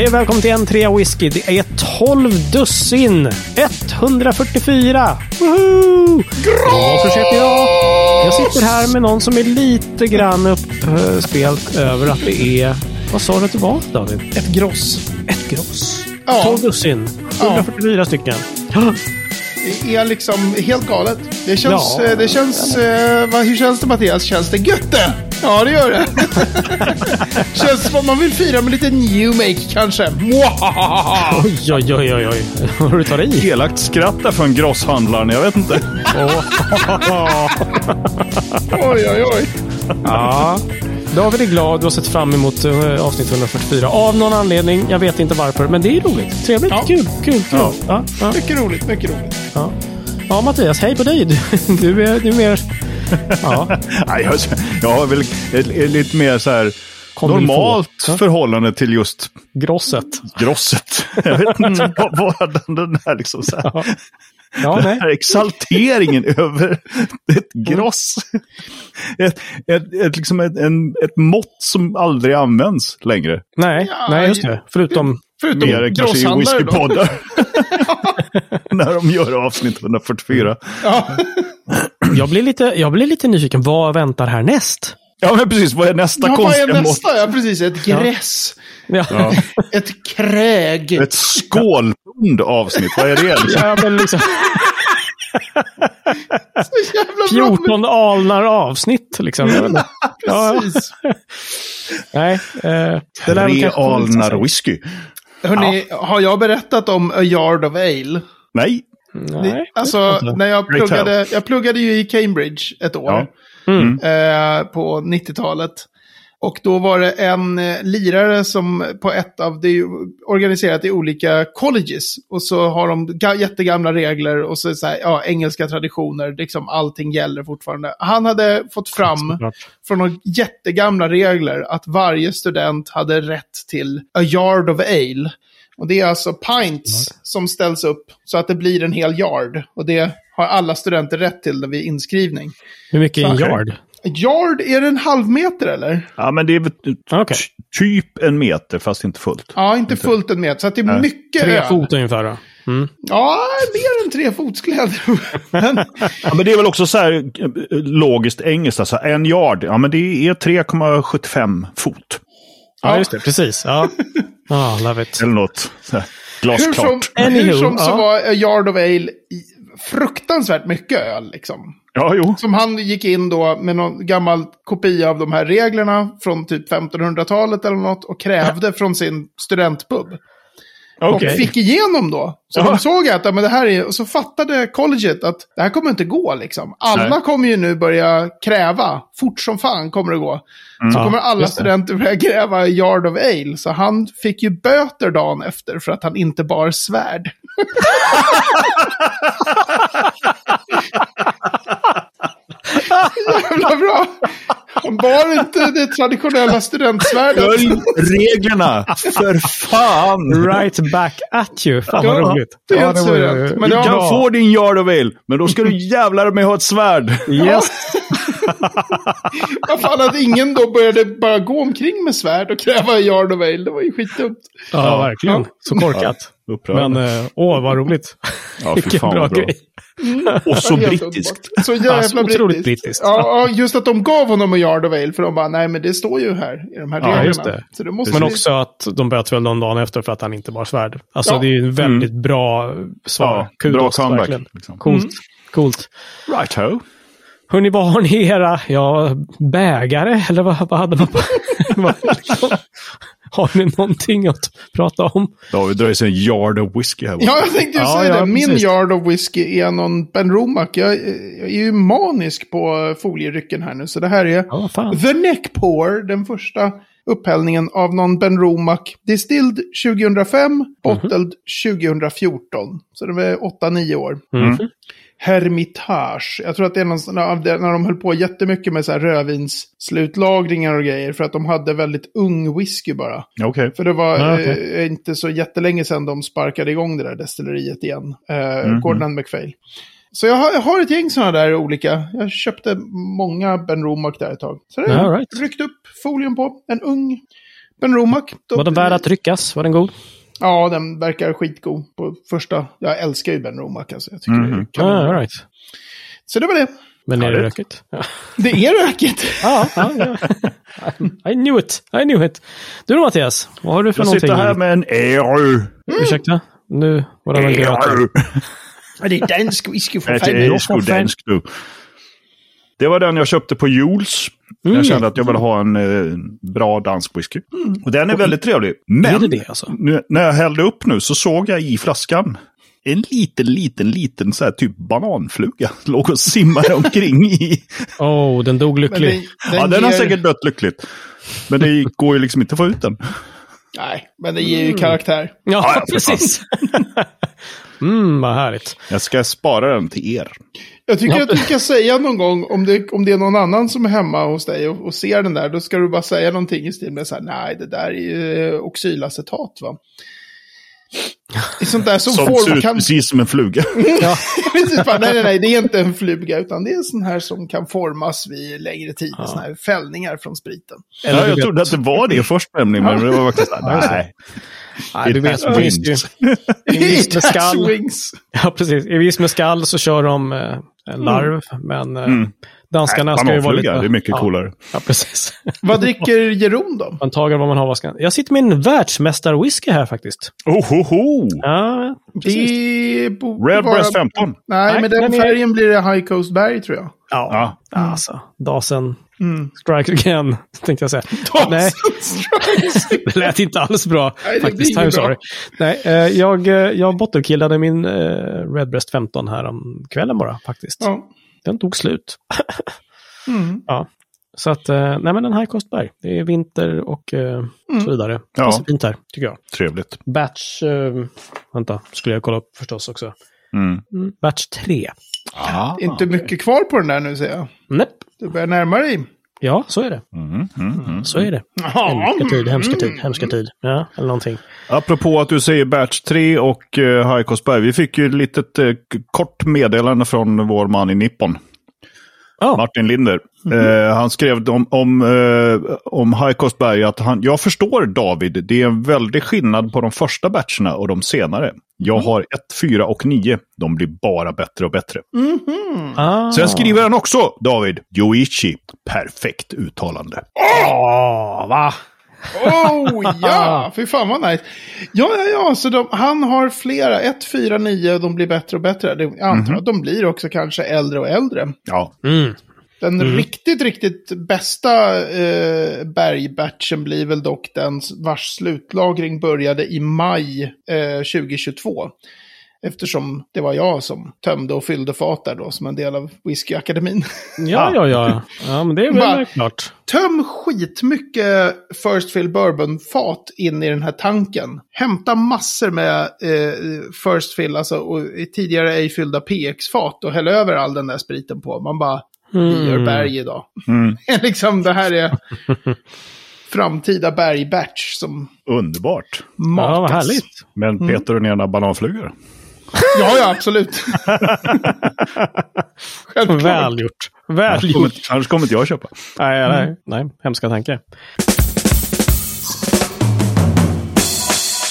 Hej och välkommen till en trea whisky. Det är 12 dussin. 144. Woho! Ja, så heter jag. Jag sitter här med någon som är lite grann uppspelt över att det är... Vad sa du att det var, David? Ett gross. Ett gross. Ja. 12 dussin. 144 stycken. Det är liksom helt galet. Det känns... Ja. eh, Det känns eh, vad, hur känns det Mattias? Känns det gött det? Ja, det gör det. känns som att man vill fira med lite new make kanske. Mwahaha. Oj, oj, oj, oj, oj. Vad du tar i. Elakt skratt där från grosshandlaren. Jag vet inte. Oj, oj, oj. Ja. David är glad och har sett fram emot eh, avsnitt 144 av någon anledning. Jag vet inte varför, men det är roligt. Trevligt. Ja. Kul, kul, kul. Ja. Ja. Ja, Mycket roligt, mycket roligt. ja. ja, Mattias, hej på dig. Du, du, är, du är mer... Ja, Nej, jag, jag har väl lite mer så här normalt få. Ja. förhållande till just grosset. grosset. Jag vet inte vad, vad den, den där liksom så här, Ja, den nej. här exalteringen över ett gross. Ett, ett, ett, liksom ett, en, ett mått som aldrig används längre. Nej, Ja, nej, just det. Förutom... Förutom Mer kanske i whiskypoddar. När de gör avsnitt 144. Ja. Jag blir, lite, jag blir lite nyfiken. Vad väntar härnäst? Ja, men precis. Vad är nästa Ja, vad är konstiga mått? nästa? Ja, precis. Ett gräs. Ja, Ja. Ett kräg. Ett skålpund avsnitt. Vad är det? Liksom? ja men liksom Så jävla bra. 14 alnar avsnitt. Liksom. Ja, Precis. nej, eh, det Tre alnar whisky. Hörrni, har jag berättat om A Yard of Ale? Nej. Nej, Alltså, inte. när jag pluggade, jag pluggade ju i Cambridge ett år. Ja. Mm. eh, på 90-talet. Och då var det en eh, lirare som på ett av, det är ju organiserat i olika colleges. Och så har de ga- jättegamla regler och så, så här, ja, engelska traditioner, liksom allting gäller fortfarande. Han hade fått fram från några jättegamla regler att varje student hade rätt till a yard of ale. Och det är alltså pints som ställs upp så att det blir en hel yard. Och det har alla studenter rätt till vid inskrivning. Hur mycket är en yard? Yard, är det en halv meter eller? Ja, men det är väl t- Okej. typ en meter, fast inte fullt. Ja, inte fullt en meter. Så att det är Nej. mycket Tre öl. fot ungefär då? Mm. Ja, mer än tre fotskläder. Men, Ja, men det är väl också så här eh, logiskt engelskt. Alltså en yard, ja men det är 3,75 fot. Ja, just det. Precis. Ja, ah, love it. Eller något hur som, glasklart. hur som så var A Yard of Ale fruktansvärt mycket öl. Liksom. Ja, jo. Som han gick in då med någon gammal kopia av de här reglerna från typ 1500-talet eller något och krävde från sin studentpub. Okej. Och fick igenom då. Så Ja. de såg att ja, men det här är, och så fattade colleget att det här kommer inte gå liksom. Alla Nej. kommer ju nu börja kräva, fort som fan kommer det gå. Så Ja, kommer alla studenter börja kräva Yard of Ale. Så han fick ju böter dagen efter för att han inte bar svärd. Jävla bra! Han bar inte det traditionella studentsvärdet. Följ reglerna, för fan! Right back at you. Fan vad Ja, roligt. det är Ja, helt var. Men Du det kan få din yard of ale, men då ska du jävlar med ha ett svärd. Yes. Vad fan att ingen då började bara gå omkring med svärd och kräva Yard of Ale. Det var ju skitdumt. Ja, verkligen. Så korkat. Upprörande. Men eh, åh, vad roligt. Ja, Vilken bra bra. grej. Och så brittiskt. Så Ja, så jävla otroligt brittiskt. brittiskt. Ja, ja, just att de gav honom en Yard of Ale. För de bara, nej men det står ju här i de här Ja, reglerna. just det. Så det måste Men vi- också att de böt väl någon dagen efter för att han inte bar svärd. Alltså Ja. det är ju en väldigt bra svar. Mm. Ja, bra Kudos, comeback. verkligen. Liksom. Coolt. Coolt. Right ho. Hörni, vad har ni era, ja, bägare? Eller vad, vad hade man på? har ni någonting att prata om? David drar ju sig en yard of whisky här. Ja, jag tänkte ju Ja, säga ja, det. Min precis. Yard of Whiskey är någon Ben Romack. Jag, jag är ju manisk på folierycken här nu. Så det här är Ja. The Neck Pour, den första upphällningen av någon Ben Romack. Distilled 2005, bottled 2014. Så det var 8-9 år. Mm. Hermitage. Jag tror att det är någon av det, när de höll på jättemycket med så här rödvinsslutlagringar och grejer. För att de hade väldigt ung whisky bara. Okej. För det var Ja, okej. eh, inte så jättelänge sedan de sparkade igång det där destilleriet igen. Eh, Mhm. Gordon and MacPhail. Så jag har, jag har ett gäng sådana där olika. Jag köpte många Ben Romack där ett tag. Så det Ja, right. ryckt upp folien på. En ung Ben Romack. då- Var den värd att tryckas? Var den god? Ja, den verkar skitgod på första. Jag älskar ju Ben Romack alltså. Jag tycker det är Mhm. kanon. Ah, all right. Så det var det. Men är det rökigt? Ja. Det är rökigt. Ja, ja, ja. I knew it. I knew it. Du då Mattias? Vad har du för Jag någonting? sitter här med en Aero. Ursäkta? Nu var det väl gröt. Det är dansk whisky för Ett fan. engelsk och dansk du. Det var den jag köpte på Jules. Mm. Jag kände att jag ville ha en eh, bra dansk whisky. Och den är väldigt trevlig. Men Är det det alltså? nu, när jag hällde upp nu så såg jag i flaskan en liten, liten, liten så här typ bananfluga. Låg och simmade omkring i. Oh, den dog lycklig. den, ja, den har ger- säkert dött lyckligt. Men det går ju liksom inte att få ut den. Nej, men det ger ju karaktär. Ja, Ja, precis. mm, vad härligt. Jag ska spara den till er. Jag tycker Ja. att du ska säga någon gång, om det, om det är någon annan som är hemma hos dig och, och ser den där, då ska du bara säga någonting i stil med så här, nej, det där är ju oxylacetat va? Sånt där som, Som ser får, ut kan... precis som en fluga. Ja, Precis, bara, nej, nej, nej, det är inte en fluga, utan det är sån här som kan formas vid längre tid, Ja. såna här fällningar från spriten. eller Ja, jag vet, trodde att det var det först nämligen, men det var verkligen så här, nej. nej, du vet, finns ju, wings. i vis med skall. wings. Ja, precis. I vis med skall så kör de eh, en larv, men eh, Mm. Danskarna Nej, ska ju vara lite... det är mycket ja, coolare. Ja, precis. Vad dricker Jeroen då? Man tager vad man har vad ska. Jag sitter med en världsmästarwhisky här faktiskt. Ohoho! Ja, precis. Det borde Red vara... Breast 15. Nej, Nej, med den den är- färgen blir det High Coast Berg tror jag. Ja, Ja. alltså. Dasen Mm. strike again, tänkte jag säga. Nej, det lät inte alls bra Nej, faktiskt. I'm sorry. Nej, eh, jag, eh, jag bottenkillade min eh, Redbreast 15 här om kvällen bara faktiskt. Ja. Den tog slut. Mm. Så att, eh, nej men en High Coast Berg. Det är vinter och eh, Mm. så vidare. Ja. Passar fint här, tycker jag. Trevligt. Batch, eh, vänta, skulle jag kolla upp förstås också. Mm. Mm. Batch 3. Ah. Inte mycket kvar på den där nu ser jag. Nej, Du börjar närma dig. Ja så är det. Mm, mm, mm. Så är det. Hemska tid, hemska tid, hemska tid. Ja, eller någonting. Apropå att du säger Batch 3 och uh, High Cost Berg. Vi fick ju ett litet k- kort meddelande från vår man i Nippon. Ja, Martin Linder. Eh, han skrev om, om, eh, om High Cost Berg att han, jag förstår David, det är en väldig skillnad på de första batcherna och de senare. Jag har 1, 4 och 9. De blir bara bättre och bättre. ah. Sen skriver han också, David, Yoichi. Perfekt uttalande. Åh, va? Oh ja, fy fan vad nice. Ja, ja, ja, så de, han har flera. 1, 4, 9 och de blir bättre och bättre. Det- Jag antar att de blir också kanske äldre och äldre. Ja, Mm. Den riktigt, riktigt bästa eh, bergbatchen blir väl dock den vars slutlagring började i maj eh, 2022. Eftersom det var jag som tömde och fyllde fat där då, som en del av Whiskyakademin. Ja, ja, ja. Ja, men det är väl klart. Töm skitmycket First Fill Bourbon-fat in i den här tanken. Hämta massor med eh, First Fill, alltså och tidigare ej fyllda PX-fat och häll över all den där spriten på. Man bara, vi gör berg idag. Mm. liksom det här är framtida bergbatch som underbart. matas. Ja, vad härligt. Men Peter och ena bananflugor. Ja, ja, absolut. Självklart. Väl gjort. Väl Annars kommer, inte jag köpa. Nej, nej, nej. Hemska tanke.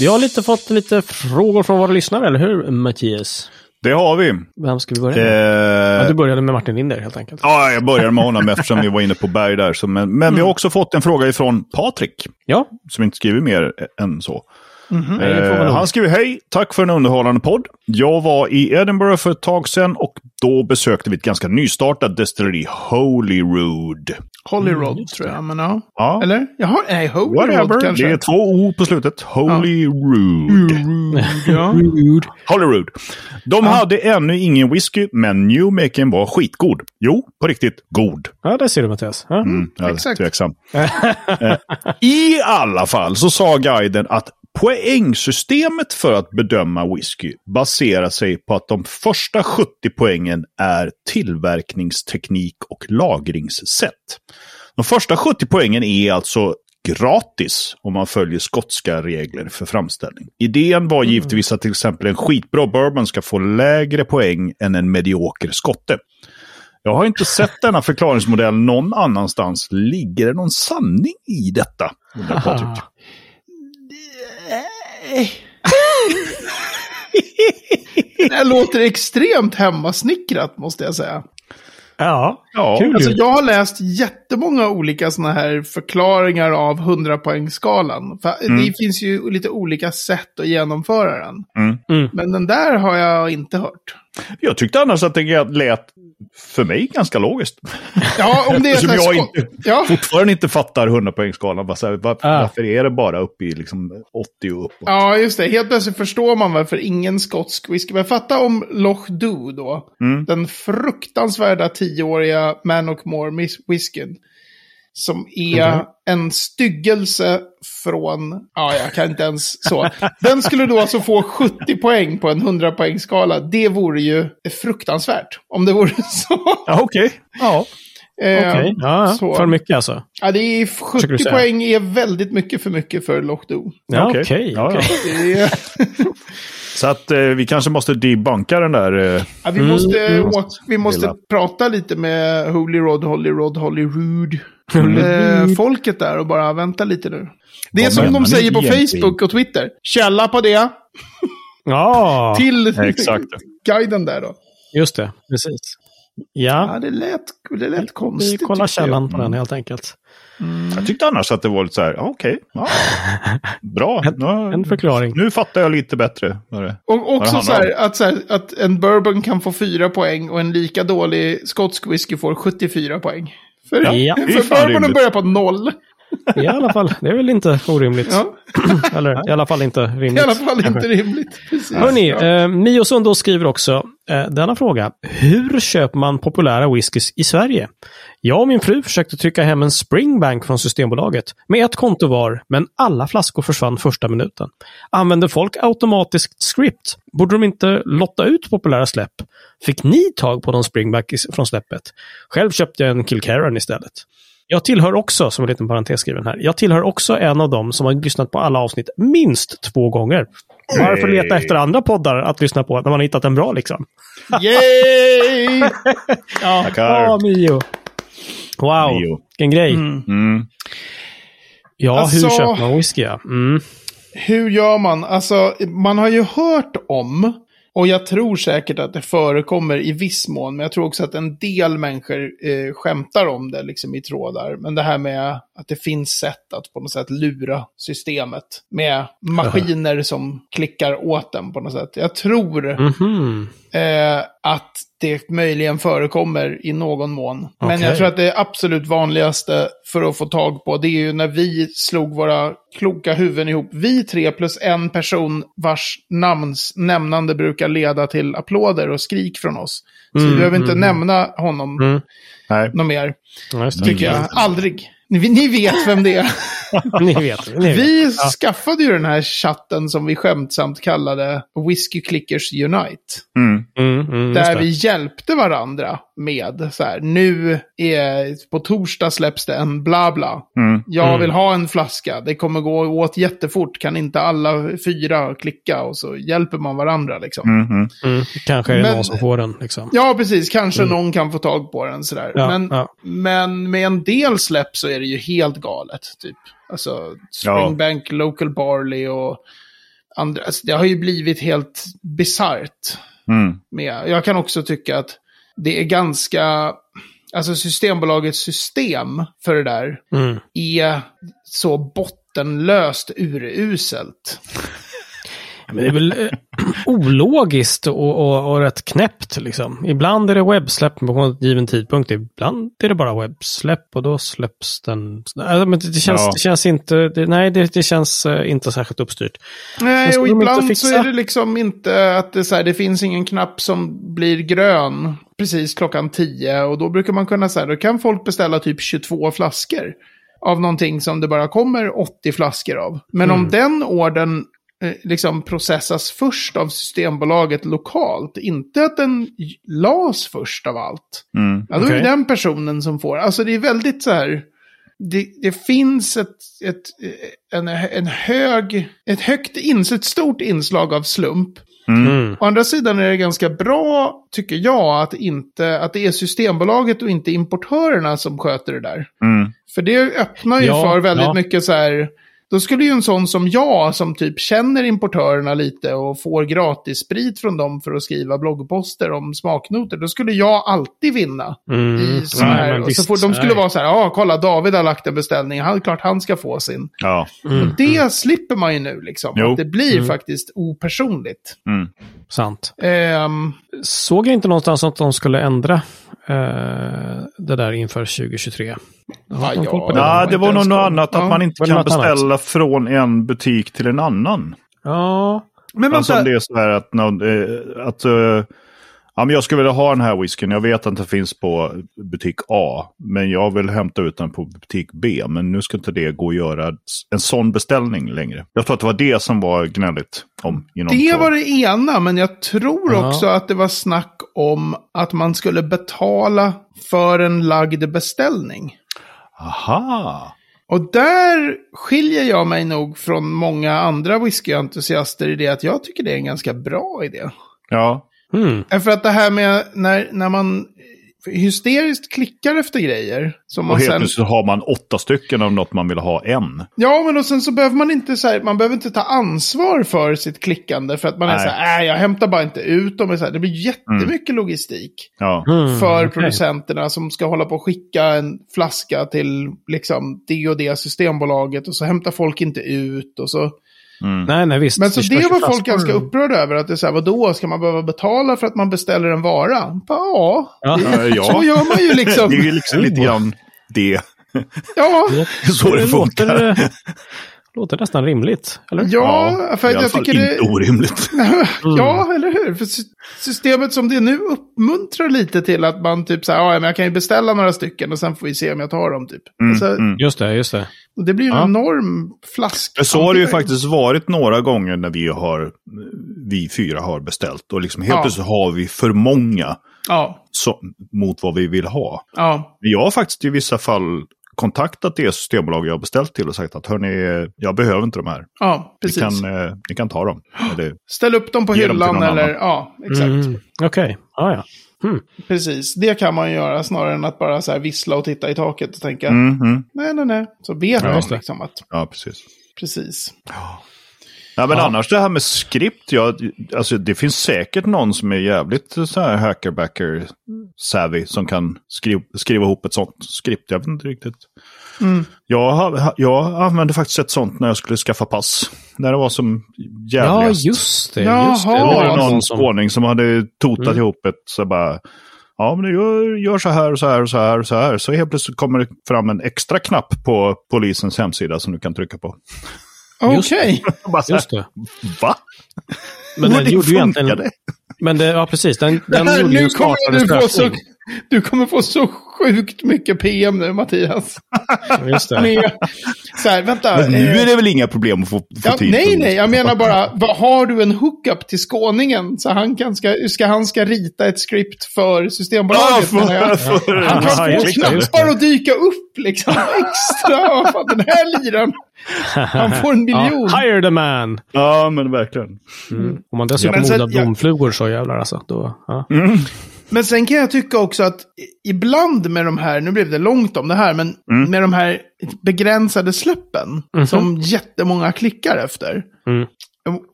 Vi har lite fått lite frågor från våra lyssnare, eller hur Mattias? Det har vi. Vem ska vi börja med? Ja, Eh, du började med Martin Linder helt enkelt. ja, jag börjar med honom eftersom vi var inne på Berg där. Så, men men vi har också fått en fråga ifrån Patrik. Ja, Som inte skriver mer än så. Vara Eh, han skriver hej, tack för en underhållande podd. Jag var i Edinburgh för ett tag sedan och då besökte vi ett ganska nystartat destilleri, Holyrood. Holyrood tror jag, men ja. Ja, Eller? Jaha, nej, Holyrood whatever. kanske. Det är två O på slutet. Holyrood. Ja. Rude. Holyrood. De hade ännu ingen whisky, men Newmaken var skitgod. Jo, på riktigt god. Ja, där ser du Mattias. Ja. Mm, ja, Exakt. Tveksam. Eh, I alla fall så sa guiden att poängsystemet för att bedöma whisky baserar sig på att de första 70 poängen är tillverkningsteknik och lagringssätt. De första 70 poängen är alltså gratis om man följer skotska regler för framställning. Idén var givetvis att till exempel en skitbra bourbon ska få lägre poäng än en medioker skotte. Jag har inte sett denna förklaringsmodell någon annanstans. Ligger det någon sanning i detta? Patrik. Det här låter extremt hemmasnickrat, måste jag säga. Ja, Ja, kul Alltså, jag har läst jättemånga olika sådana här förklaringar av 100-poängsskalan. För Det finns ju lite olika sätt att genomföra den. Mm. Mm. Men den där har jag inte hört. Jag tyckte annars att det lät för mig ganska logiskt. Ja, om det är Som jag inte- Ja, Fortfarande inte fattar 100-poängsskalan. Bara så här, Varför, Ah. varför är det bara uppe i liksom 80 och uppåt? ja, just det. Helt plötsligt förstår man varför ingen skotsk whisky. Men fatta om Loch Do då. Mm. Den fruktansvärda tioåriga Man och More whiskyn. Som är Mhm. en styggelse från, ja jag kan inte ens så. Den skulle då alltså få 70 poäng på en 100 poängsskala. Det vore ju fruktansvärt om det vore så. Ja, okej. Ja. Eh, Okej, ja, så. för mycket alltså. Ja, det är Försöker du 70 säga? poäng är väldigt mycket för mycket för Loch Do. Ja, Okej. okej. Ja, ja. Det är, Så att eh, vi kanske måste debunka den där. Eh, ja, vi Mm, måste, mm. vi måste Lilla. prata lite med Holy Rod, Holy Rod, Holy Rude. Eh, folket där och bara vänta lite nu. Det är Vad som de säger på? Facebook och Twitter. Källa på det. Ja, Till exakt. guiden där då. just det. Precis. Ja, Ja, det lät, det lät vi konstigt. kollar tyckte jag. källan på den helt enkelt. Jag tyckte annars att det var lite så här, ja, okej. Ja. Bra. Nu, En förklaring. nu fattar jag lite bättre. det- Och också så här, att, så här, att en bourbon kan få fyra poäng och en lika dålig skotsk whisky får 74 poäng. För, Ja. Det är för rimligt. börjar på noll. I alla fall, det är väl inte orimligt. Ja, Eller i alla fall inte rimligt. I alla fall inte rimligt. Precis. Hörni, ja. eh, Mio Sundå skriver också eh, denna fråga. Hur köper man populära whiskys i Sverige? Jag och min fru försökte trycka hem en Springbank från Systembolaget med ett konto var, men alla flaskor försvann första minuten. Använder folk automatiskt script? Borde de inte lotta ut populära släpp? Fick ni tag på någon Springbank is- från släppet? Själv köpte jag en Kilkerran istället. Jag tillhör också, som en liten parentes skriven här, jag tillhör också en av dem som har lyssnat på alla avsnitt minst två gånger. Varför leta efter andra poddar att lyssna på när man har hittat en bra liksom? Yay! ja. Tackar. Ja, Mio. Wow, Mio. vilken grej. Mm. Ja, Alltså- hur köper man whisky? Mm. Hur gör man? Alltså, man har ju hört om, och jag tror säkert att det förekommer i viss mån, men jag tror också att en del människor eh, skämtar om det liksom i trådar. Men det här med att det finns sätt att på något sätt lura systemet med maskiner som klickar åt den på något sätt. Jag tror Mhm. eh, att det möjligen förekommer i någon mån. Men Okej. jag tror att det absolut vanligaste för att få tag på, det är ju när vi slog våra kloka huvuden ihop. Vi tre plus en person vars namns nämnande brukar leda till applåder och skrik från oss. Så vi Mm, behöver inte mm, nämna honom Mm. Nej. något mer, tycker jag. Aldrig. Ni, ni vet vem det är. Ni vet. Ni vet. Vi skaffade ju den här chatten som vi skämtsamt kallade Whiskey Clickers Unite. Mm. Mm, mm, Där vi hjälpte varandra med så här, nu är, på torsdag släpps det en bla bla. Mm. Jag Mm. vill ha en flaska, det kommer gå åt jättefort, kan inte alla fyra klicka? Och så hjälper man varandra liksom. Mm. Mm. Mm. Kanske är det Men- någon som får den. Liksom. Ja, precis. Kanske någon kan få tag på den sådär. Ja, men, ja. men med en del släpp så är det ju helt galet. Typ. Alltså, Springbank, Local Barley och andra. Alltså, det har ju blivit helt bisarrt. Mm. med. Jag kan också tycka att det är ganska... Alltså Systembolagets system för det där Mm. är så bottenlöst uruselt. Men det är väl eh, ologiskt och, och, och rätt knäppt. Liksom. Ibland är det webbsläpp på en given tidpunkt. Ibland är det bara webbsläpp och då släpps den. Alltså, men det, det, känns, Ja. det känns inte, det, nej det, det känns eh, inte särskilt uppstyrt. Nej, och ibland så är det liksom inte att det, så här, det finns ingen knapp som blir grön precis klockan 10. Och då brukar man kunna säga, då kan folk beställa typ 22 flaskor. Av någonting som det bara kommer 80 flaskor av. Men Mm. om den orden liksom processas först av Systembolaget lokalt, inte att den las först av allt. Mm. Ja, då är Okej. det den personen som får. Alltså det är väldigt så här... det, det finns ett, ett, en, en hög, ett högt ins, ett stort inslag av slump. Mm. Å andra sidan är det ganska bra, tycker jag, att, inte, att det är Systembolaget och inte importörerna som sköter det där. Mm. För det öppnar ju Ja, för väldigt ja. mycket så här... Då skulle ju en sån som jag, som typ känner importörerna lite och får gratis sprit från dem för att skriva bloggposter om smaknoter, då skulle jag alltid vinna. Mm. I sån Nej, här. men Och så får, de skulle nej. vara så här, ja, kolla, David har lagt en beställning, han, klart han ska få sin. Ja. Mm. Det slipper man ju nu, liksom. Det blir Mm. faktiskt opersonligt. Mm. Sant. Ehm, Såg jag inte någonstans att de skulle ändra eh, det där inför 2023? Har Ja, ja. det? Ja, det var nog något annat, Ja. att man inte kan något annat? beställa från en butik till en annan. Ja, men Alltså vänta, om det är så här att, eh, att eh, ja, men jag skulle vilja ha den här whiskyn. Jag vet att den finns på butik A, men jag vill hämta ut den på butik B. Men nu ska inte det gå att göra en sån beställning längre. Jag tror att det var det som var gnälligt om. Det var det ena, men jag tror Ja. också att det var snack om att man skulle betala för en lagd beställning. Aha! Och där skiljer jag mig nog från många andra whiskyentusiaster i det att jag tycker det är en ganska bra idé. Ja. Mm. För att det här med när, när man hysteriskt klickar efter grejer. Som Och helt sen, plötsligt har man åtta stycken av något man vill ha en. ja, men och sen så behöver man inte så här, man behöver inte ta ansvar för sitt klickande. För att man är Nej. så här, äh, jag hämtar bara inte ut dem. Så här, det blir jättemycket logistik. Ja. Mm, för okej. producenterna som ska hålla på och skicka en flaska till liksom det och det systembolaget och så hämtar folk inte ut och så. Mm. Nej, nej, visst. Men så Det det var folk ganska upprörda över. Att det är så här, vadå, ska man behöva betala för att man beställer en vara? Ja, Ja. Ja. så gör man ju Det liksom. är ju liksom lite grann det. Ja, Så det funkar. Låter, eh, låter nästan rimligt, eller? ja, för att alla jag fall tycker det... inte orimligt. Ja, eller hur? För sy- systemet som det nu uppmuntrar lite till att man typ så här, ja, men jag kan ju beställa några stycken och sen får vi se om jag tar dem typ. Mm, Alltså, mm. Just det, just det. och det blir ju en Ja. enorm flask. Så har det ju faktiskt varit några gånger när vi, har, vi fyra har beställt. Och liksom helt Ja. plötsligt har vi för många Ja, så, mot vad vi vill ha. ja. Jag har faktiskt i vissa fall kontaktat det systembolag jag har beställt till och sagt att hörni, jag behöver inte de här. Ja, Ni precis. kan, eh, ni kan ta dem. Eller, Ställ upp dem på dem hyllan någon eller, annan. ja, exakt. Mm. Okej, ja, ja. Precis, det kan man göra snarare än att bara så här vissla och titta i taket och tänka, mm, mm. nej, nej, nej. Så vet Ja, man liksom att, Ja, precis. precis. Ja, men Ja. annars det här med skript, ja, alltså, det finns säkert någon som är jävligt så här hackerbacker savvy som kan skriva, skriva ihop ett sånt skript. Jag vet inte riktigt. Mm. Jag, jag använde faktiskt ett sånt när jag skulle skaffa pass. När det var som Ja, jävligast. just det. Just det. Det var Ja, det någon som... skåning som hade totat Mm. ihop ett så bara. Ja, men gör, gör så här och så här och så här och så här. Så helt plötsligt kommer det fram en extra knapp på polisens hemsida som du kan trycka på. Okej. Här, Just det. Va? Men den gjorde ju egentligen... Men det, ja, precis. Den, den Här, gjorde ju nu en kommer startande du få så. Du kommer få så sjukt mycket PM nu, Mattias. Just det. Med, så här, vänta. Men nu eh, är det väl inga problem att få, få Ja, tid? nej, nej, jag menar bara, vad, har du en hookup till skåningen? Så han kan, ska, ska han ska rita ett script för Ja, Systembolaget? jag. för, för, Han Ja, kan få knappar att dyka upp liksom extra. Vad fan, den här liran, han får en miljon. Ja, hire the man! Ja, men verkligen. Mm. Om man dessutom sen- odlar blomflugor så jävlar alltså. Då, ja. Men sen kan jag tycka också att ibland med de här, nu blev det långt om det här, men Mm. med de här begränsade släppen som jättemånga klickar efter. Mm.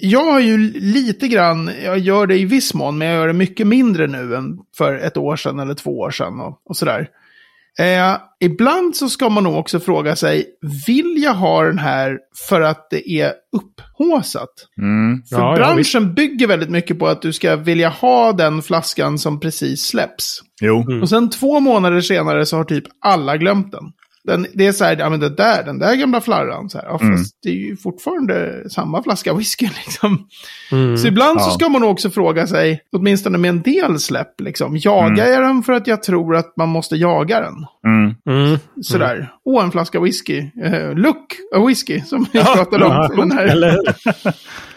Jag har ju lite grann, jag gör det i viss mån, men jag gör det mycket mindre nu än för ett år sedan eller två år sedan och, och sådär. Eh, ibland så ska man nog också fråga sig, vill jag ha den här för att det är upphåsat? Mm. För Ja, ja, branschen bygger väldigt mycket på att du ska vilja ha den flaskan som precis släpps. Jo. Mm. Och sen två månader senare så har typ alla glömt den. Den det är så här, ja men det där, den där gamla flarran. Så här, ja, Mm. fast det är ju fortfarande samma flaska whisky liksom. Mm. Så ibland så Ja. ska man också fråga sig, åtminstone med en del släpp, liksom. Jagar Mm. jag den för att jag tror att man måste jaga den? Mm. Mm. Sådär. Åh, en flaska whisky. Uh, look a whisky, som vi pratade om. Ja, här.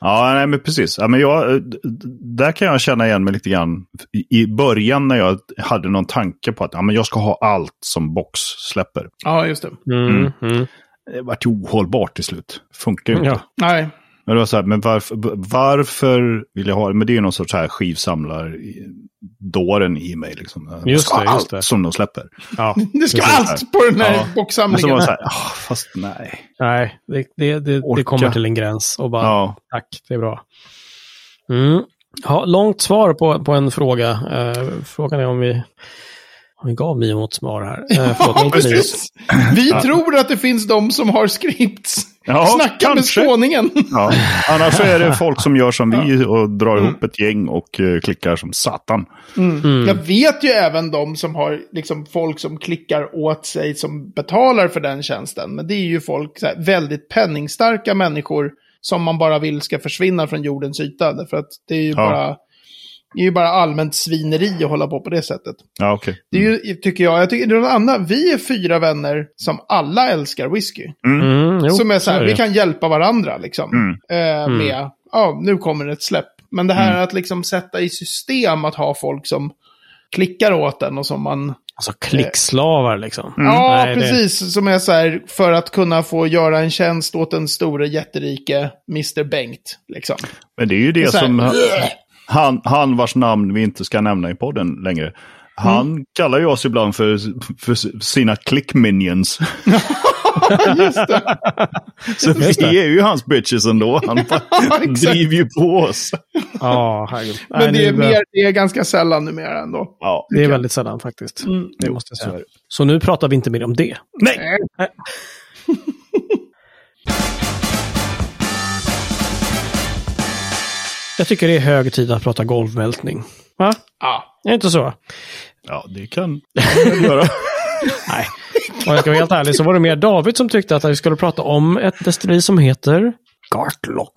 Ja, nej, men precis. Ja, men jag, eh, där kan jag känna igen mig lite grann. I i början när jag hade någon tanke på att ja, men jag ska ha allt som box släpper. Ja, just det. Mm. Mm. Det vart ju ohållbart till slut. Funkar ju inte. Ja. Nej. Men det var så här, men varför, varför vill jag ha det? Men det är ju någon sorts så här skivsamlar-dåren i mig. Liksom. Just det, just allt det. som de släpper. Ja. Det ska allt på den här Ja. Men så boxsamlingen. var det så här, ah, fast nej. Nej, det, det, det, det kommer till en gräns och bara Ja. tack, det är bra. Mm. Ja, långt svar på, på en fråga. Eh, frågan är om vi, vi gav Mio ett svar här. Eh, förlåt, Ja, precis. Vi tror att det finns de som har scripts. Ja, Snacka med kanske. skåningen. Ja. Annars är det folk som gör som vi och drar Mm. ihop ett gäng och eh, klickar som satan. Mm. Jag vet ju även de som har liksom folk som klickar åt sig som betalar för den tjänsten. Men det är ju folk, så här, väldigt penningstarka människor som man bara vill ska försvinna från jordens yta. Därför att det är ju, Ja. bara, det är ju bara allmänt svineri att hålla på på det sättet. Ja, okej. Det är ju, tycker jag, jag tycker det är något annat. Vi är fyra vänner som alla älskar whisky. Mm, jo, som är så här, det. vi kan hjälpa varandra liksom. Eh, med, ja, nu kommer ett släpp. Men det här att liksom sätta i system att ha folk som klickar åt den och som man... Alltså klickslavar liksom. Ja, Nej, det- precis. Som är så här, för att kunna få göra en tjänst åt den store jätterike Mr. Bengt. Liksom. Men det är ju det här, som han, han vars namn vi inte ska nämna i podden längre. Han Mm. kallar ju oss ibland för, för sina click minions. Just det. Så Just det. vi är ju hans bitches ändå. Han driver ju på oss. Ja. Men Nej, det är, mer, det är ganska sällan numera ändå. Ja. Det är väldigt sällan faktiskt. Mm. Det måste jag säga. det. Så nu pratar vi inte mer om det. Nej! Jag tycker det är hög tid att prata golvmältning. Va? Ja. Är det inte så? Ja, det kan man göra. Nej. Om jag ska vara helt ärlig så var det mer David som tyckte att vi skulle prata om ett destilleri som heter Gartlock.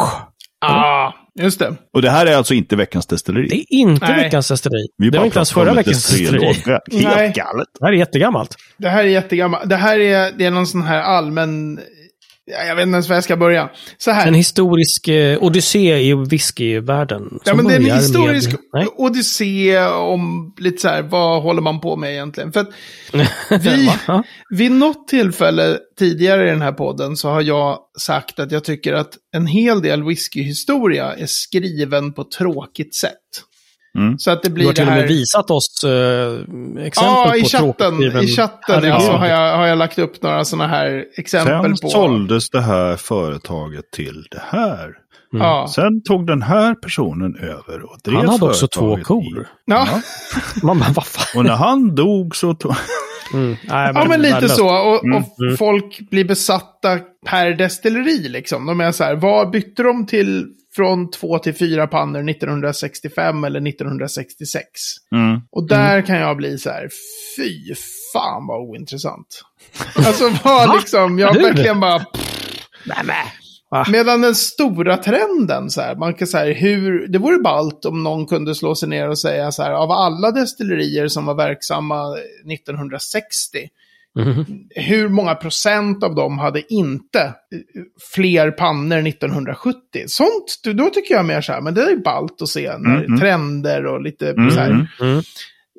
Ah, just det. Och det här är alltså inte veckans destilleri. Det är inte Nej. veckans destilleri. Vi det var inte ens förra veckans destilleri. Helt Nej. galet. Det här är jättegammalt. Det här är jättegammalt. Det här är, det är någon sån här allmän... ja, Jag vet inte ens var jag ska börja. Så här. En historisk eh, odyssé i whiskyvärlden. Ja, men det är en historisk Med... Odyssé om lite så här, vad håller man på med egentligen? För att vi, vid något tillfälle tidigare i den här podden så har jag sagt att jag tycker att en hel del whiskyhistoria är skriven på tråkigt sätt. Mm. Så att det Du blir har till och här... med visat oss eh, exempel Ja, på i chatten, tråkskriven- i chatten ja, så har jag, har jag lagt upp några sådana här exempel Sen på... såldes det här företaget till det här. Ja. Sen tog den här personen över och drev Han hade också två kor. i- Ja. Man bara, vad fan? Och när han dog så tog... Mm. Nej, Ja, men lite så. Och, Mm, och folk blir besatta per destilleri liksom. De är så här, vad bytte de till från två till fyra pannor 1965 eller 1966? Mm. Och där kan jag bli så här, fy fan vad ointressant. Alltså vad liksom, jag Du? verkligen bara... Nej, nej. Va? Medan den stora trenden, så här, man kan säga hur, det vore ballt om någon kunde slå sig ner och säga så här, av alla destillerier som var verksamma 1960, Mhm. hur många procent av dem hade inte eh, fler pannor 1970? Sånt, då- då tycker jag mer så här, men det är ju ballt att se när Mm, mm. trender och lite Mm, så här.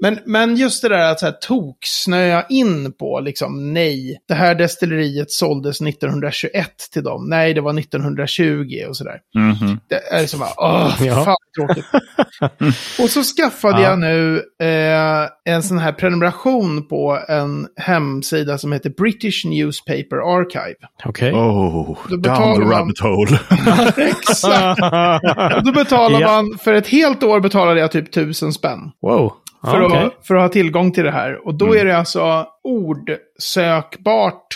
Mm. Mm. Men, men just det där att så här, toksnöa in på, liksom, nej, det här destilleriet såldes 1921 till dem. Nej, det var 1920 och sådär. Mhm. Det är som bara, åh, Ja. fan tråkigt. och så skaffade Ja. jag nu eh, en sån här prenumeration på en hemsida som heter British Newspaper Archive. Okej. Oh, Då down betalar the man- rabbit hole. Exakt. Då betalar Ja. man, för ett helt år betalade jag typ tusen spänn. Wow. För, okej. att, för att ha tillgång till det här. Och då Mm. är det alltså ordsökbart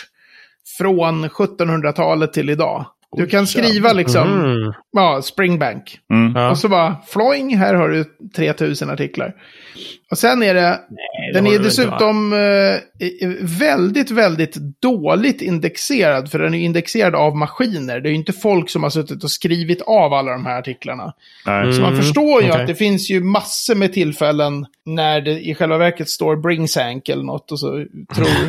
från 1700-talet till idag. Du kan skriva liksom, Mm. ja, Springbank. Mm. Ja. Och så bara, floing, här har du 3000 artiklar. Och sen är det, det den är inte, dessutom eh, väldigt, väldigt dåligt indexerad. För den är indexerad av maskiner. Det är ju inte folk som har suttit och skrivit av alla de här artiklarna. Nej. Så man Mm, förstår ju okej. att det finns ju massor med tillfällen när det i själva verket står Bringsank eller något och så tror...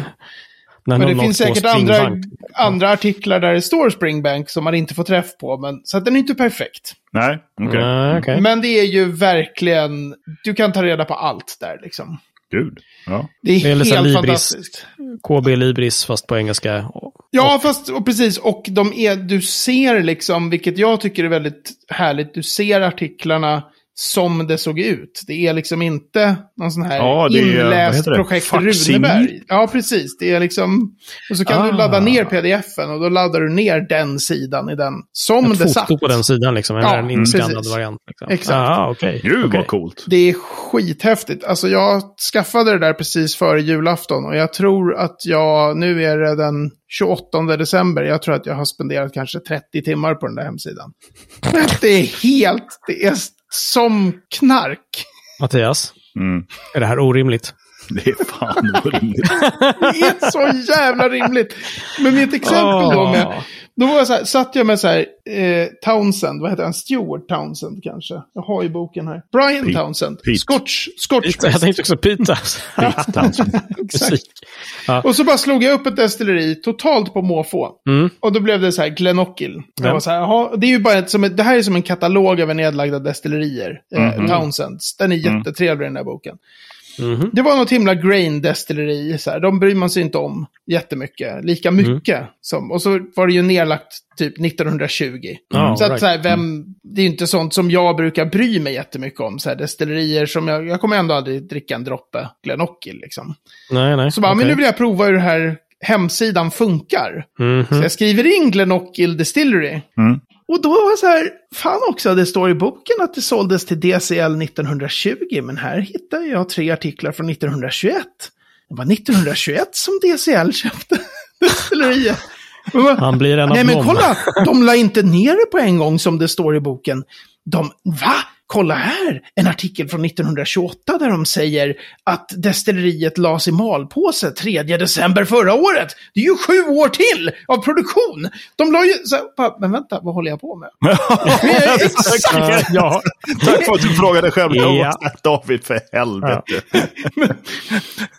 När Men det finns säkert andra, andra artiklar där det står Springbank som man inte får träff på. Men, så att den är inte perfekt. Nej, okej. Nej, okej. Men det är ju verkligen, du kan ta reda på allt där liksom. Gud. Ja. Det är, Det är helt Libris. fantastiskt. KB Libris fast på engelska. Ja, fast och precis. Och de är, du ser liksom, vilket jag tycker är väldigt härligt, du ser artiklarna som det såg ut. Det är liksom inte någon sån här Ja, är- inläst det? projekt Facsimil? Runeberg. Ja, precis. Det är liksom... Och så kan Ah. du ladda ner pdf-en och då laddar du ner den sidan i den. Som Ett det satt. foto på den sidan liksom. Eller Ja, en inskannad precis. variant. Liksom. Exakt. Ah, okej. Gud vad coolt. Det är skithäftigt. Alltså jag skaffade det där precis före julafton och jag tror att jag, nu är det den 28 december, jag tror att jag har spenderat kanske 30 timmar på den där hemsidan. Det är helt, det är som knark. Mattias, Mm. är det här orimligt? Det är fan orimligt. Det är så jävla rimligt. Men mitt exempel då med, då var jag så här, satt jag med så här, eh, Townsend, vad heter han, Stuart Townsend kanske? Jag har ju boken här. Brian Pete. Townsend, Pete. Scotch, Scotch Jag tänkte också Pita. Pete Townsend. Musik. Och så bara slog jag upp ett destilleri totalt på måfå. Mm. Och då blev det så här Glenockill. Jag Ja. var så här, jaha, det är ju bara ett, som ett, det här är som en katalog över nedlagda destillerier. Eh, Townsends. Den är jättetrevlig den där boken. Mhm. Det var något himla grain destilleri. Så här. De bryr man sig inte om jättemycket. Lika mycket. Som, och så var det ju nedlagt typ 1920. Ja, så att right. så här, vem, det är inte sånt som jag brukar bry mig jättemycket om. Så här, destillerier som jag, jag kommer ändå aldrig dricka en droppe Glenockill liksom. Nej, nej. Så bara, men okej. nu vill jag prova hur det här hemsidan funkar. Mhm. Så jag skriver in Glenockill Distillery. Och då var jag så här, fan också, det står i boken att det såldes till DCL 1920, men här hittar jag tre artiklar från 1921. Det var 1921 som DCL köpte destilleriet. Han blir en av Nej men kolla, de la inte ner det på en gång som det står i boken. De, va? Kolla här, en artikel från 1928 där de säger att destilleriet lades i malpåse 3 december förra året. Det är ju sju år till av produktion. De la ju, så, bara, men vänta, vad håller jag på med? Men exakt, Ja, Tack för att du frågade själv. Ja. Ja. David, för helvete.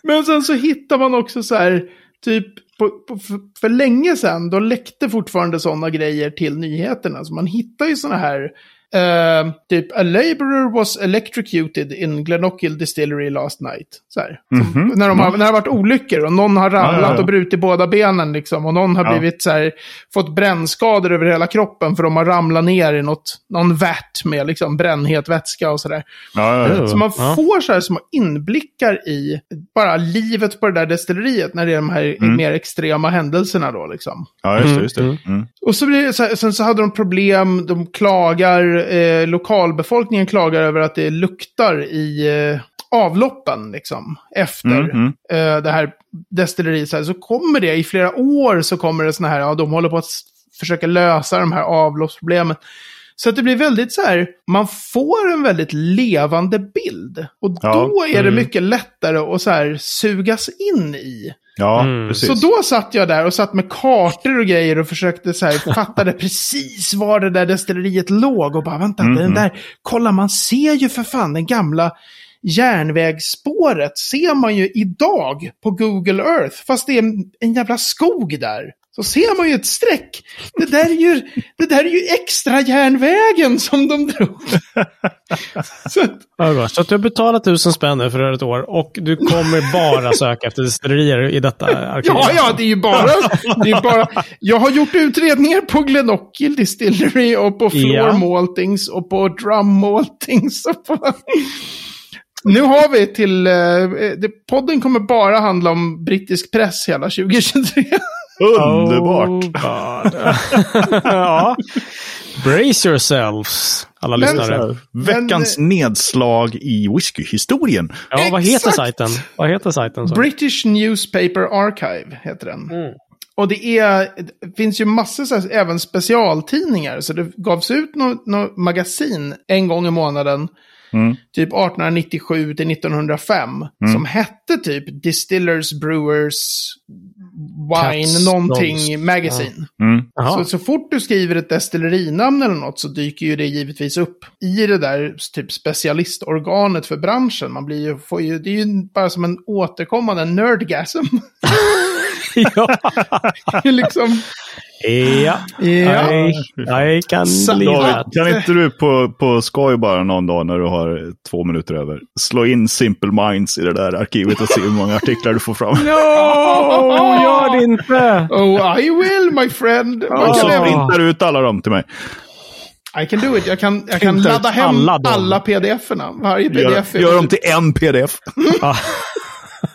Men sen så hittar man också så här, typ på, på, för, för länge sedan, då läckte fortfarande sådana grejer till nyheterna. Så man hittar ju sådana här, eh, typ A laborer was electrocuted in Glenockill Distillery last night. Så här. Som, när, de har, när det har varit olyckor och någon har ramlat. Ja, ja, ja. och brutit båda benen liksom. Och någon har Ja. blivit så här, fått brännskador över hela kroppen för de har ramlat ner i något, någon vat med liksom brännhet vätska och sådär. Ja, ja, ja. Så man Ja. får så här små inblickar i bara livet på det där destilleriet när det är de här Mm. mer extrema händelserna då liksom. ja just det. Just det. Mm. Mm. Och så blir det så här, sen så hade de problem, de klagar, eh, lokalbefolkningen klagar över att det luktar i eh, avloppen liksom. Efter Mm, mm. eh, det här destilleriet. Så, här, så kommer det, i flera år så kommer det såna här, ja de håller på att försöka lösa de här avloppsproblemen. Så att det blir väldigt så här, man får en väldigt levande bild. Och Ja, då är det mm. mycket lättare att så här sugas in i. Ja, Mm. precis. Så då satt jag där och satt med kartor och grejer och försökte så här, fattade precis var det där destilleriet låg. Och bara, vänta, Mm, den mm. där, kolla man ser ju för fan den gamla järnvägsspåret ser man ju idag på Google Earth. Fast det är en jävla skog där. Så ser man ju ett streck. Det där är ju, det där är ju extra järnvägen som de drog. så, gosh. Så att du har betalat tusen spänn för ett år och du kommer bara söka efter destillerier i detta arkiv. Ja, ja, det är ju bara, det är bara... Jag har gjort utredningar på Glenockill Distillery och på Floor Ja. Maltings och på Drum Maltings. Och på... Nu har vi till... Eh, podden kommer bara handla om brittisk press hela 2023. Underbart. Oh, ja. Brace yourselves, alla Men- lyssnare. Veckans nedslag i whiskyhistorien. Ja, vad heter sajten? Vad heter sajten? Så? British Newspaper Archive heter den. Mm. Och det, är, det finns ju massor så här, även specialtidningar. Så det gavs ut något nå magasin en gång i månaden. Mm. Typ 1897 till 1905. Som hette typ Distillers Brewers Wine Cats, någonting dogs. Magazine. Mm. Jaha. Så, så fort du skriver ett destillerinamn eller något så dyker ju det givetvis upp i det där typ specialistorganet för branschen. Man blir ju, får ju, det är ju bara som en återkommande nerdgasm. ja. liksom, ja. ja. Så- believe David, that. kan inte du på, på skoj bara någon dag när du har två minuter över slå in Simple Minds i det där arkivet och se hur många artiklar du får fram? No, gör det inte! Oh, I will my friend. Och kan så printar du ut alla dem till mig. I can do it. Jag kan, jag kan ladda hem alla alla, pdf-erna. Varje Gör, pdf. är- gör dem till en pdf.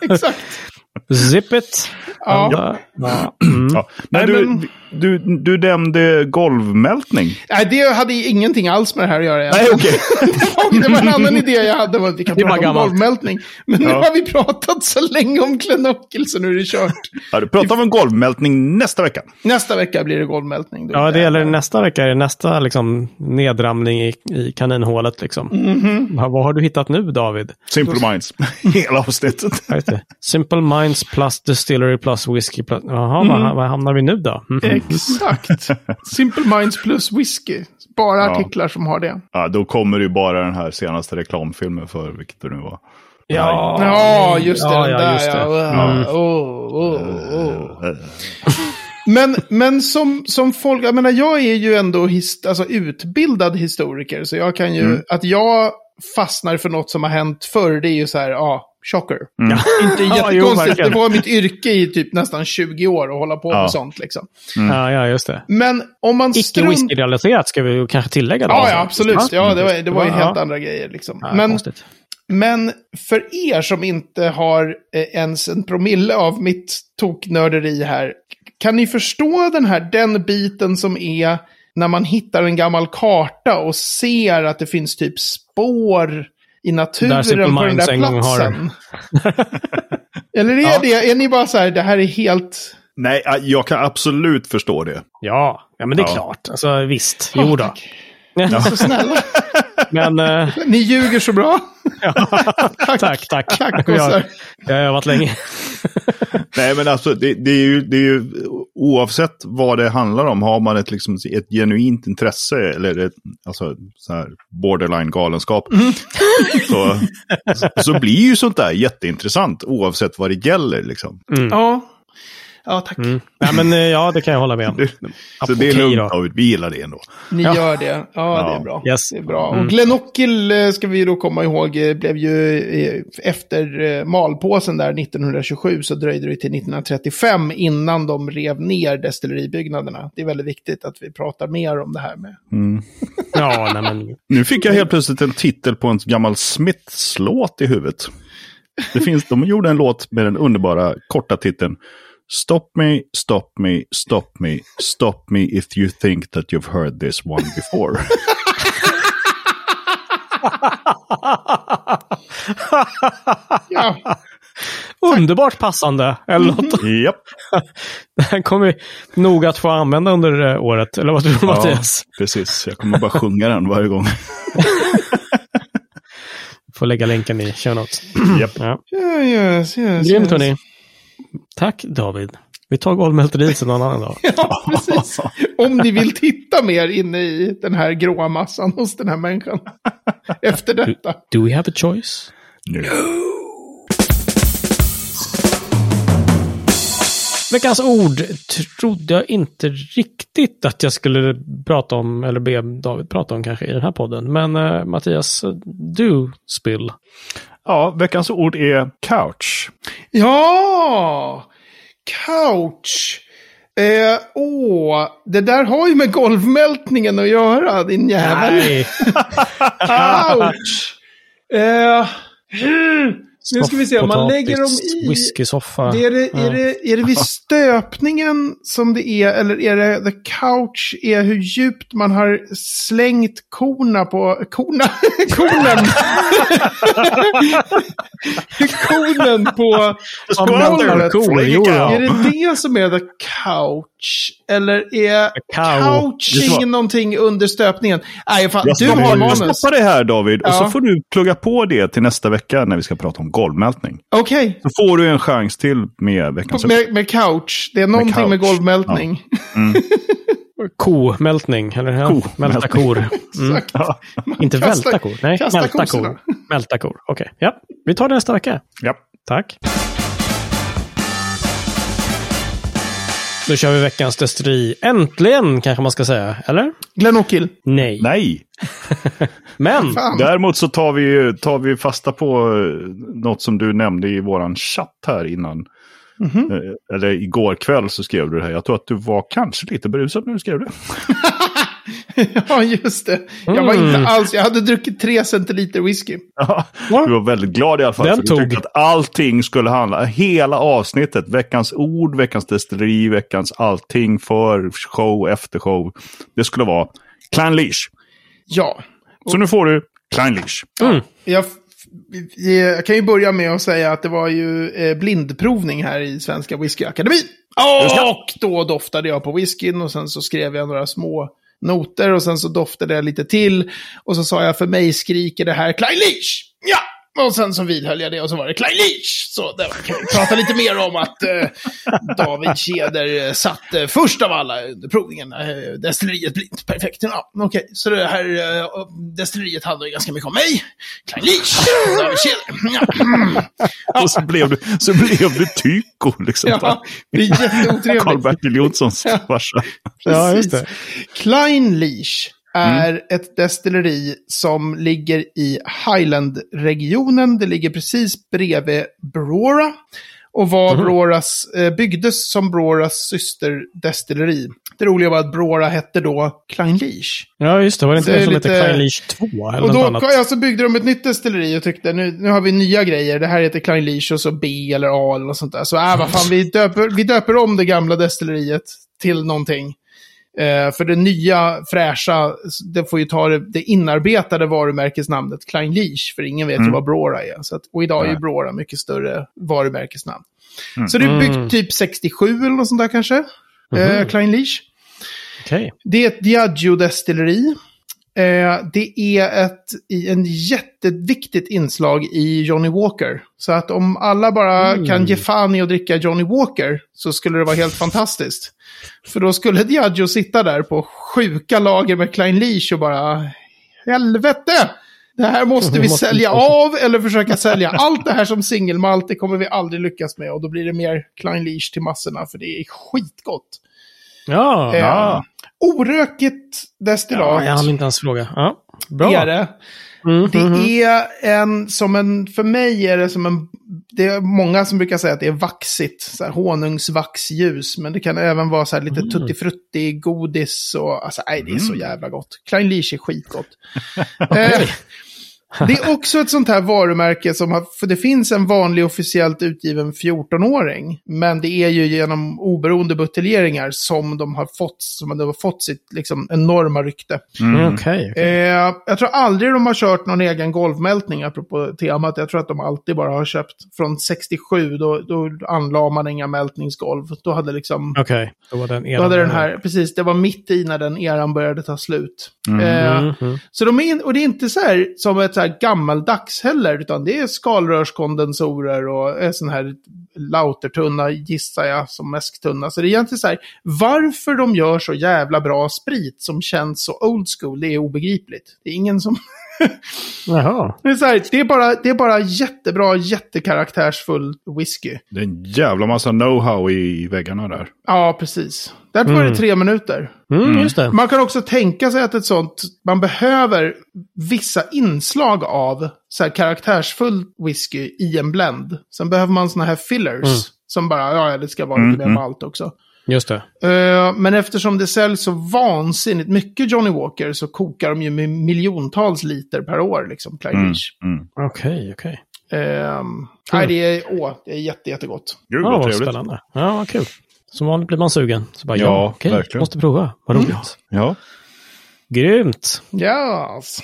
Exakt. Zip it. Ja. Ja. Ja. Mm. Ja. Men, Nej, du, men- du, du nämnde golvmältning. Nej, det hade ju ingenting alls med det här att göra. Nej, okej. det var en annan idé jag hade. var att Vi kan prata om gammalt. golvmältning. Men nu har vi pratat så länge om Glenockel så nu är det kört. Ja, du pratar om golvmältning nästa vecka. Nästa vecka blir det golvmältning. Då Ja, det gäller nästa vecka. Är det nästa liksom, nedramning i, i kaninhålet. Liksom. Mhm. Ja, vad har du hittat nu, David? Simple Minds. Hela avsnittet. Simple Minds plus Distillery plus Whiskey plus... Jaha, Mm. var, var hamnar vi nu då? Mhm. Exakt. Simple Minds plus whisky. Bara Ja. artiklar som har det. Ja, då kommer ju bara den här senaste reklamfilmen för vilket det nu var. Ja, Ja, just det. Ja, den ja, där, just det. ja. Mm. Oh, oh, oh. Men, men som, som folk, jag menar jag är ju ändå his, alltså utbildad historiker. Så jag kan ju, Mm. att jag fastnar för något som har hänt förr, det är ju så här, ja, chocker. Mm. Inte Ja, jo, jättekonstigt, det var mitt yrke i typ nästan 20 år att hålla på Ja. med sånt liksom. Ja, ja, just det. Men om man Icke strunt... whisky-relaterat ska vi kanske tillägga. Då, Ja, ja, absolut. Ja, det var, det var ju Ja. helt andra grejer liksom. Ja, men, konstigt. Men för er som inte har eh, ens en promille av mitt toknörderi här, kan ni förstå den här, den biten som är när man hittar en gammal karta och ser att det finns typ spår i naturen på den Minds där en gång har- platsen? Eller är Ja. det, är ni bara så här, det här är helt... Nej, ja, jag kan absolut förstå det. Ja, ja, men det är Ja. klart. Alltså, visst. Jo då. Tack. Så snälla. Men eh, Ni ljuger så bra. tack, tack. Tack, jag, jag har övat länge. Nej, men alltså det, det, är ju, det är ju oavsett vad det handlar om. Har man ett, liksom, ett genuint intresse eller ett, alltså, så här borderline galenskap. Så, så blir ju sånt där jätteintressant oavsett vad det gäller. Liksom. Ja. Ja, tack. Mm. Ja, men eh, ja, det kan jag hålla med om. Så det är lugnt. David, vi gillar det ändå. Ni Ja. gör det. Ja, Ja. det är bra. Yes. Det är bra. Mm. Och Glenockel eh, ska vi då komma ihåg eh, blev ju efter malpåsen där 1927 så dröjde det till 1935 innan de rev ner destilleribyggnaderna. Det är väldigt viktigt att vi pratar mer om det här med. Ja, nej, men Nu fick jag helt plötsligt en titel på en gammal Smiths-låt i huvudet. Det finns, de gjorde en låt med den underbara korta titeln Stop me, stop me, stop me, stop me if you think that you've heard this one before. Ja, underbart passande. Eller något. Japp. Den kommer vi nog att få använda under eh, året. Eller vad tror du, Ja, Mattias? precis. Jag kommer bara sjunga den varje gång. Får lägga länken i show notes. Ja. ja yes, yes, Grymt, yes. hörni. Tack, David. Vi tar golvmälteriet en annan dag. Ja, precis. Om ni vill titta mer inne i den här gråa massan hos den här människan. Efter detta. Do we have a choice? Nu. Veckans ord trodde jag inte riktigt att jag skulle prata om, eller be David prata om kanske i den här podden. Men eh, Mattias, du spill. Ja, veckans ord är couch. Ja! Couch. Eh, åh, det där har ju med golvmältningen att göra, din jävel. Nej. Couch! Eh, nu ska vi se, om man lägger dem i... Whiskysoffa. Det är, det, är, det, är det vid stöpningen som det är, eller är det the couch är hur djupt man har slängt korna på... Korna? Konen! Konen på ja. Är det det som är the couch? Eller är cow. couching någonting under stöpningen? Nej, fan, Jag du har manus. stoppa det här David. Och Ja. så får du plugga på det till nästa vecka när vi ska prata om golvmältning. Okej, Så får du en chans till med veckans med, med couch. Det är någonting med, couch. golvmältning. Komältning, eller ja, Komältning. mälta kor. Mm. Ja. Inte Kasta- välta kor. Nej, mälta kor. Mälta kor. Okej, ja. Vi tar det nästa vecka. Ja. Tack. Då kör vi veckans destilleri. Äntligen, kanske man ska säga. Eller? Glenåkill. Nej. Nej! Men! Fan. Däremot så tar vi, tar vi fasta på eh, något som du nämnde i våran chatt här innan. Mhm. Eh, Eller igår kväll så skrev du det här. Jag tror att du var kanske lite berusad när du skrev det. ja, just det. Jag var Mm. inte alls... Jag hade druckit tre centiliter whisky. Ja, du var väldigt glad i alla fall. Den för du tog. tyckte att allting skulle handla, hela avsnittet, veckans ord, veckans destilleri, veckans allting för show, efter show. Det skulle vara Klein Leash. Ja. Så nu får du Klein Leash. Mm. Jag, jag kan ju börja med att säga att det var ju eh, blindprovning här i Svenska Whiskyakademin. Och då doftade jag på whiskyn och sen så skrev jag några små noter och sen så doftade jag lite till. Och så sa jag för mig skriker det här Klein Leach! Ja! Och sen så vidhöll jag det och så var det Klein Leach! Så där kan vi prata lite mer om att eh, David Tjäder eh, satt eh, först av alla under provningen. Eh, destilleriet blint. Perfekt. Ja, Okej, så det här eh, destilleriet handlar ju ganska mycket om mig. Klein Leach! David Tjäder. Ja. Mm. Och så blev du, så blev du tyko liksom. Ja, det är jätteotrevligt. Karl-Bertil Jonssons farsa. Ja, just det. Precis. Leash är ett destilleri som ligger i Highland-regionen. Det ligger precis bredvid Brora. Och var Broras, eh, byggdes som Broras systerdestilleri. Det roliga var att Brora hette då Klein Leash. Ja, just det. Var det inte Så det som lite- hette Klein Leash 2? Eller Och då annat? ja, så byggde de ett nytt destilleri och tyckte nu, nu har vi nya grejer. Det här heter Klein Leash och så B eller A eller något sånt där. Så äh, vad fan, vi döper, vi döper om det gamla destilleriet till någonting. Eh, för det nya, fräscha, det får ju ta det, det inarbetade varumärkesnamnet Klein Leash. För ingen vet ju vad Brora är. Så att, och idag är ju. Brora mycket större varumärkesnamn. Så det är byggt typ 67 eller något sånt där kanske. Eh, Klein Leash. Okej. Det är ett Diageo-destilleri. Eh, det är ett i en jätteviktigt inslag i Johnny Walker. Så att om alla bara kan ge fan i att dricka Johnny Walker så skulle det vara helt fantastiskt. För då skulle Diageo sitta där på sjuka lager med Klein Leash och bara helvete! Det här måste vi sälja av eller försöka sälja allt det här som singelmalt. Det kommer vi aldrig lyckas med och då blir det mer Klein Leash till massorna för det är skitgott. Ja. Eh, Ja. Orökigt destillat ja, jag hann inte ens fråga. Ja. Bra. är det. Mm, Det mhm. är en, som en, för mig är det som en, det är många som brukar säga att det är vaxigt, så här honungsvaxljus, men det kan även vara så här lite tuttifrutti, godis och, alltså nej, det är så jävla gott. Klein Leash är skitgott. eh, det är också ett sånt här varumärke som har, för det finns en vanlig officiellt utgiven 14-åring, men det är ju genom oberoende buteljeringar som de har fått, som de har fått sitt liksom enorma rykte. Mm, Okej. okej. Eh, jag tror aldrig de har kört någon egen golvmältning, apropå temat. Jag tror att de alltid bara har köpt från 67, då, då anlade man inga mältningsgolv. Då hade liksom... Okej, då var den Då eran. hade den här, precis, det var mitt i när den eran började ta slut. Eh, Mm, mm. så de är, och det är inte så här som ett så här gammaldags heller, utan det är skalrörskondensorer och sån här lautertunna, gissar jag, som mäsktunna. Så det är egentligen så här, varför de gör så jävla bra sprit som känns så old school, det är obegripligt. Det är ingen som... Jaha. Det är, så här, det är, bara, det är bara jättebra, jättekaraktärsfull whisky. Det är en jävla massa know-how i väggarna där. Ja, precis. Där var det tre minuter. Mm, Just det. Man kan också tänka sig att ett sånt, man behöver vissa inslag av så här karaktärsfull whisky i en blend. Sen behöver man såna här fillers. Mm. Som bara, ja, ja, det ska vara lite mer malt också. Just det. Eh, men eftersom det säljs så vansinnigt mycket Johnny Walker så kokar de ju med miljontals liter per år, liksom, Klein Mm. Mm. Okej, okej. Ehm, nej, det är, åh, det är jätte, jättegott. Gud Ja, vad vad trevligt. spännande. Ja, vad kul. Som vanligt blir man sugen. Så bara, ja, Ja, okej, verkligen. måste prova. Vad roligt. Ja. Grymt. Yes.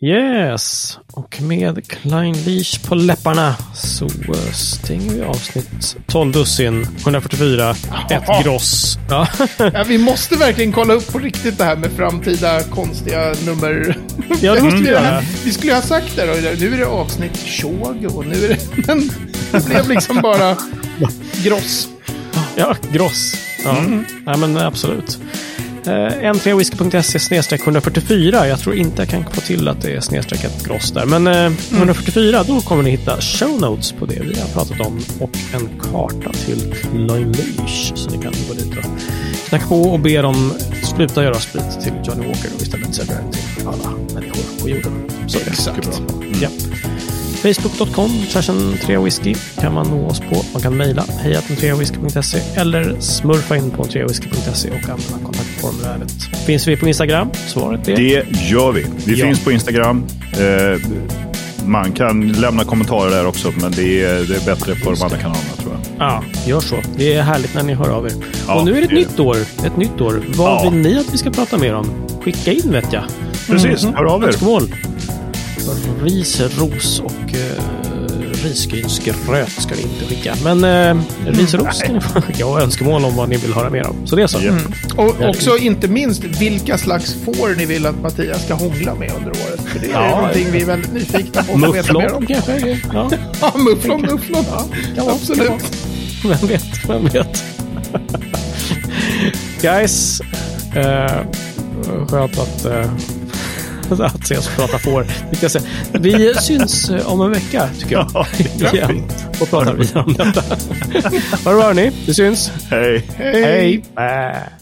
Yes. Och med Klein Leash på läpparna så eh, stänger vi avsnitt 12 dussin 144. Ett gross. Ja. Ja, vi måste verkligen kolla upp på riktigt det här med framtida konstiga nummer. Ja, det måste vi göra. Vi skulle ha sagt det då. Nu är det avsnitt 20 och nu är det... Men det blev liksom bara gross. Ja, gross. Ja, Mm. ja men absolut. Eh, n3whisky.se 144. Jag tror inte jag kan få till att det är snedstrecket gross där. Men eh, 144, då kommer ni hitta show notes på det vi har pratat om och en karta till Clymage. Så ni kan gå dit och knacka på och be dem sluta göra sprit till Johnny Walker och istället sälja den till alla människor på jorden. Så Exakt. Ja. Facebook.com, 3whisky kan man nå oss på. Man kan mejla hejatentreawhisky.se eller smurfa in på 3whisky.se och använda kontaktformuläret. Finns vi på Instagram? Svaret är Det gör vi. Vi Ja. finns på Instagram. Eh, man kan lämna kommentarer där också, men det är, det är bättre på de andra kanalerna tror jag. Ja, gör så. Det är härligt när ni hör av er. Ja, och nu är det ett det nytt år. Ett nytt år. Vad Ja. vill ni att vi ska prata mer om? Skicka in vet jag. Precis, hör av er. Önskemål. Ris, ros och uh, risgrynsgröt ska ni inte skicka. Men uh, ris och ros ska ni få skicka och önskemål om vad ni vill höra mer om. Så det är så. Ja. Och också inte minst vilka slags får ni vill att Mattias ska hångla med under året. För det är Ja, någonting vi är väldigt nyfikna på att veta mer om. Kanske? Ja, Ja, mufflon, mufflon. Ja, absolut. vem vet? Vem vet? Guys, uh, skönt att, uh, att ses och prata får. tänkte jag säga. Vi syns eh, om en vecka, tycker jag. Ja, det vi. Igen. Och pratar vidare om detta. Ha det bra, hörni. Vi syns. Hej! Hej! Hej.